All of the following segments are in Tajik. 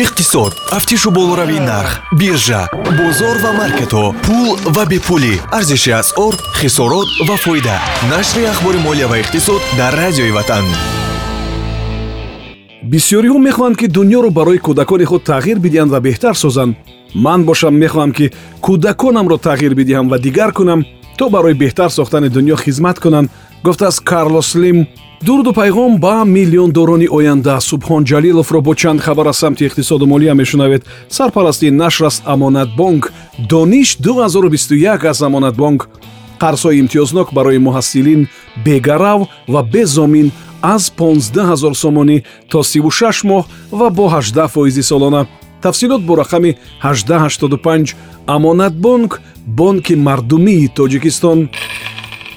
иқтисод тафтишу болоравии нарх биржа бозор ва маркетҳо пул ва бепулӣ. Арзиши асъор хисорот ва фоида. Нашри ахбори молия ва иқтисод дар радиои ватан. Бисёриҳо мехоҳанд ки дуньёро барои кӯдакони худ тағйир бидиҳанд ва беҳтар созанд ман бошам мехоҳам ки кӯдаконамро тағйир бидиҳам ва дигар кунам то барои беҳтар сохтани дуньё хизмат кунанд гуфтааст карлос лим дуруду пайғом ба миллиондорони оянда субҳон ҷалиловро бо чанд хабар аз самти иқтисоду молия мешунавед. Сарпарасти нашр аст амонатбонк дониш 2021 аз амонатбонк қарзҳои имтиёзнок барои муҳассилин бегарав ва безомин аз 15 0 сомонӣ то 36 моҳ ва бо 18 фоизи солона. Тафсилот бо рақами 1885 амонатбонк бонки мардумии тоҷикистон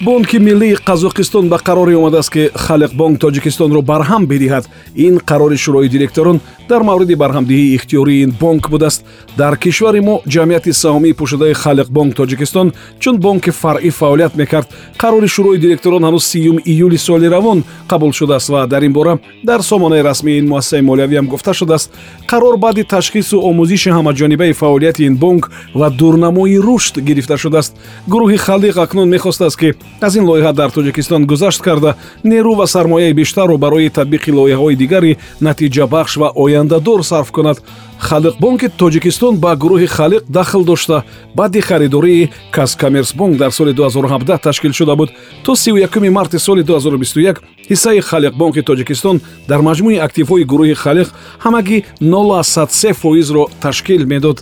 бонки миллии қазоқистон ба қароре омадааст ки халиқбонк тоҷикистонро барҳам бидиҳад. Ин қарори шӯрои директорон дар мавриди барҳамдиҳии ихтиёрии ин бонк будааст. Дар кишвари мо ҷамъияти саҳомии пӯшидаи халиқбонк тоҷикистон чун бонки фаръӣ фаъолият мекард. Қарори шӯрои директорон ҳанӯз сиюм июли соли равон қабул шудааст ва дар ин бора дар сомонаи расмии ин муассисаи молиявиам гуфта шудааст. Қарор баъди ташхису омӯзиши ҳамаҷонибаи фаъолияти ин бонк ва дурнамои рушд гирифта шудааст. Гурӯҳи халиқ акнун мехостааст ки аз ин лоиҳа дар тоҷикистон гузашт карда нерӯ ва сармояи бештарро барои татбиқи лоиҳаҳои дигари натиҷабахш ва ояндадор сарф кунад. Халиқбонки тоҷикистон ба гурӯҳи халиқ дахл дошта баъди харидории казкоммерсбонк дар соли 2017 ташкил шуда буд. То 31 марти соли 2021 ҳиссаи халиқбонки тоҷикистон дар маҷмӯи активҳои гурӯҳи халиқ ҳамагӣ 03 фоизро ташкил медод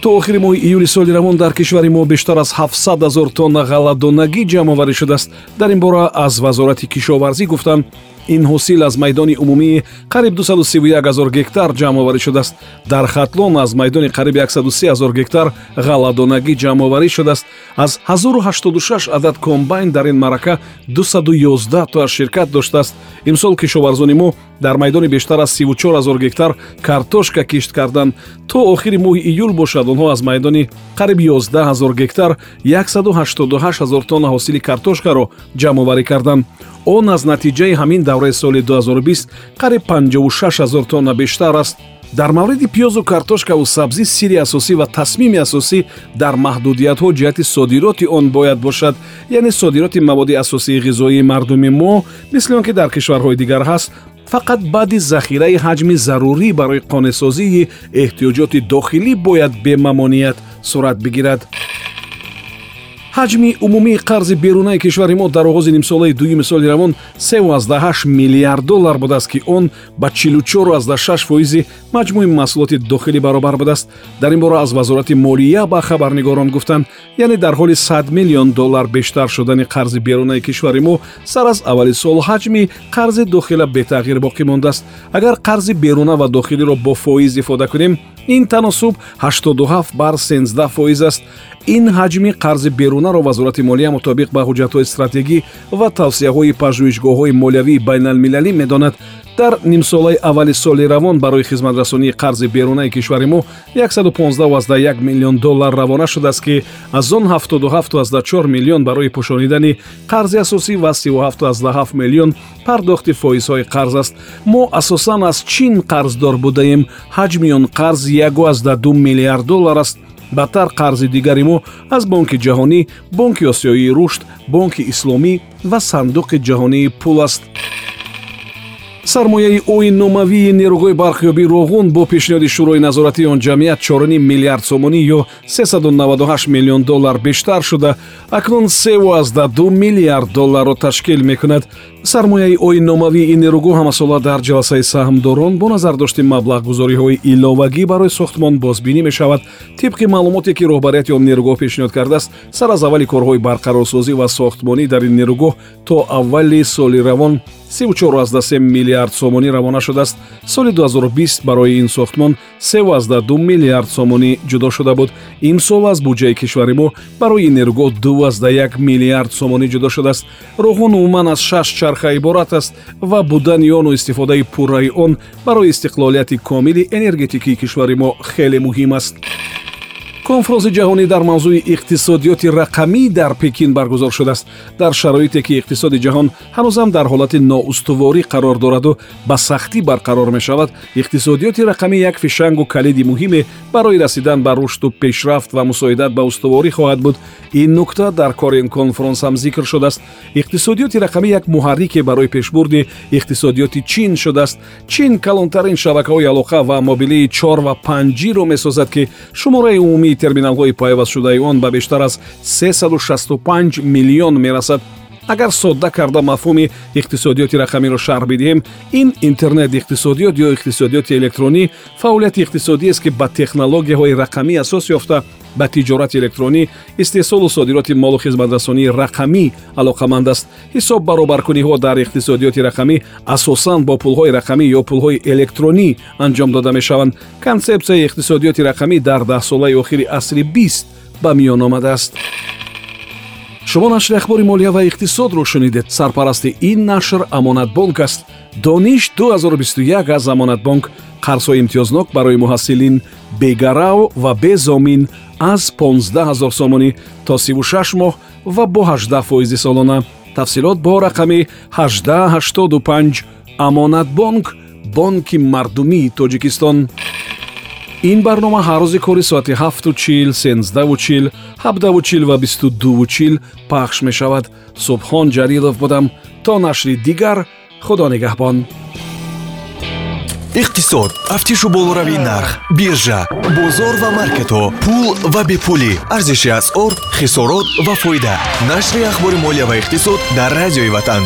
то охири моҳи июли соли равон дар кишвари мо бештар аз 700 азор тонна ғалладонагӣ ҷамъоварӣ шудааст. Дар ин бора аз вазорати кишоварзӣ гуфтанд ин ҳосил аз майдони умумии қариб 231 азор гектар ҷамъоварӣ шудааст. Дар хатлон аз майдони қариби 103 азор гектар ғалладонагӣ ҷамъоварӣ шудааст. Аз 1086 адад комбайн дар ин маърака 211 тоаш ширкат доштааст. Имсол кишоварзони мо дар майдони бештар аз 34 азор гектар картошка кишт карданд то охири моҳи июл бошад онҳо аз майдони қариб 11 азор гектар 188 азор тонна ҳосили картошкаро ҷамъоварӣ карданд он аз натиҷаи ҳамин давраи соли 2020 қариб 56 азор тонна бештар аст дар мавриди пиёзу картошкаву сабзӣ сирри асосӣ ва тасмими асосӣ дар маҳдудиятҳо ҷиҳати содироти он бояд бошад яъне содироти маводи асосии ғизоии мардуми мо мисли он ки дар кишварҳои дигар ҳаст фақат баъди захираи ҳаҷми зарурӣ барои қонеъсозии эҳтиёҷоти дохилӣ бояд бемамоният сурат бигирад ҳаҷми умумии қарзи берунаи кишвари мо дар оғози нимсолаи дуюми соли равон 38 миллиард доллар будааст ки он ба 44 фоизи маҷмӯи маҳсулоти дохилӣ баробар будааст. Дар ин бора аз вазорати молия ба хабарнигорон гуфтанд яъне дар ҳоли 100 миллион доллар бештар шудани қарзи берунаи кишвари мо сар аз аввали сол ҳаҷми қарзи дохила бетағйир боқӣ мондааст. Агар қарзи беруна ва дохилиро бо фоиз ифода кунем ин таносуб 87 бар 13 фоиз аст. Ин ҳаҷми қарзи берунаро вазорати молия мутобиқ ба ҳуҷҷатҳои стратегӣ ва тавсияҳои пажӯҳишгоҳҳои молиявии байналмилалӣ медонад. Дар нимсолаи аввали соли равон барои хизматрасонии қарзи берунаи кишвари мо 115 миллион доллар равона шудааст ки аз он 77 миллион барои пӯшонидани қарзи асосӣ ва 37 миллион пардохти фоизҳои қарз аст. Мо асосан аз чин қарздор будаем. Ҳаҷми он қарз 12 миллиард доллар аст. Бадтар қарзи дигари мо аз бонки ҷаҳонӣ бонки осиёии рушд бонки исломӣ ва сандуқи ҷаҳонии пул аст сармояи оинномавии нерӯҳои бархёбӣ роғун бо пешниҳоди шӯрои назоратии он ҷамъият 4 миллиард сомонӣ ё 398 миллион доллар бештар шуда. Акнун 32 миллиард долларро ташкил мекунад. Сармояи оинномавии ин нерӯгоҳ ҳамасола дар ҷаласаи саҳмдорон бо назардошти маблағгузориҳои иловагӣ барои сохтмон бозбинӣ мешавад. Тибқи маълумоте ки роҳбарияти он нерӯгоҳ пешниҳод кардааст сар аз аввали корҳои барқарорсозӣ ва сохтмонӣ дар ин нерӯгоҳ то аввали соли равон 34 миллиард сомонӣ равона шудааст. соли 2020 барои ин сохтмон 32 миллиард сомонӣ ҷудо шуда буд. имсол аз буҷаи кишвари мо барои ин нерӯгоҳ 21 миллиард сомонӣ ҷудо шудааст. роҳон умуман аз шаш чарха иборат аст ва будани ону истифодаи пурраи он барои истиқлолияти комили энергетикии кишвари мо хеле муҳим аст конфронси ҷаҳонӣ дар мавзӯи иқтисодиёти рақамӣ дар пекин баргузор шудааст. Дар шароите ки иқтисоди ҷаҳон ҳанӯзам дар ҳолати ноустуворӣ қарор дораду ба сахтӣ барқарор мешавад. Иқтисодиёти рақамӣ як фишангу калиди муҳиме барои расидан ба рушду пешрафт ва мусоидат ба устуворӣ хоҳад буд. Ин нукта дар кори ин конфронс ҳам зикр шудааст. Иқтисодиёти рақамӣ як муҳаррике барои пешбурди иқтисодиёти чин шудааст. Чин калонтарин шабакаҳои алоқа ва мобилии чор ва панҷиро месозад ки шумораи умумии терминалҳои пайвастшудаи он ба бештар аз 365 миллион мерасад агар содда карда мафҳуми иқтисодиёти рақамиро шарҳ бидиҳем ин интернет иқтисодиёт ё иқтисодиёти электронӣ фаъолияти иқтисодиест ки ба технологияҳои рақамӣ асос ёфта ба тиҷорати электронӣ истеҳсолу содироти молу хизматрасонии рақамӣ алоқаманд аст. Ҳисоб баробаркуниҳо дар иқтисодиёти рақамӣ асосан бо пулҳои рақамӣ ё пулҳои электронӣ анҷом дода мешаванд. Консепсияи иқтисодиёти рақамӣ дар даҳсолаи охири асри бист ба миён омадааст шумо нашри ахбори молия ва иқтисодро шунидед. Сарпарасти ин нашр амонатбонк аст. Дониш 2021 аз амонатбонк қарзҳои имтиёзнок барои муҳассилин бегарао ва безомин аз 15 0 сомонӣ то 36 моҳ ва бо 18 фоизи солона. Тафсилот бо рақами 1885 амонатбонк бонки мардумии тоҷикистон ин барнома ҳар рӯзи кори соати 7чил 1сенздаучил 7давучил ва 22учил пахш мешавад. Субҳон ҷалилов будам. То нашри дигар худо нигаҳбон. Иқтисод. Тафтишу болоравии нарх биржа бозор ва маркетҳо пул ва бепулӣ. Арзиши асъор хисорот ва фоида. Нашри ахбори молия ва иқтисод дар радиои ватан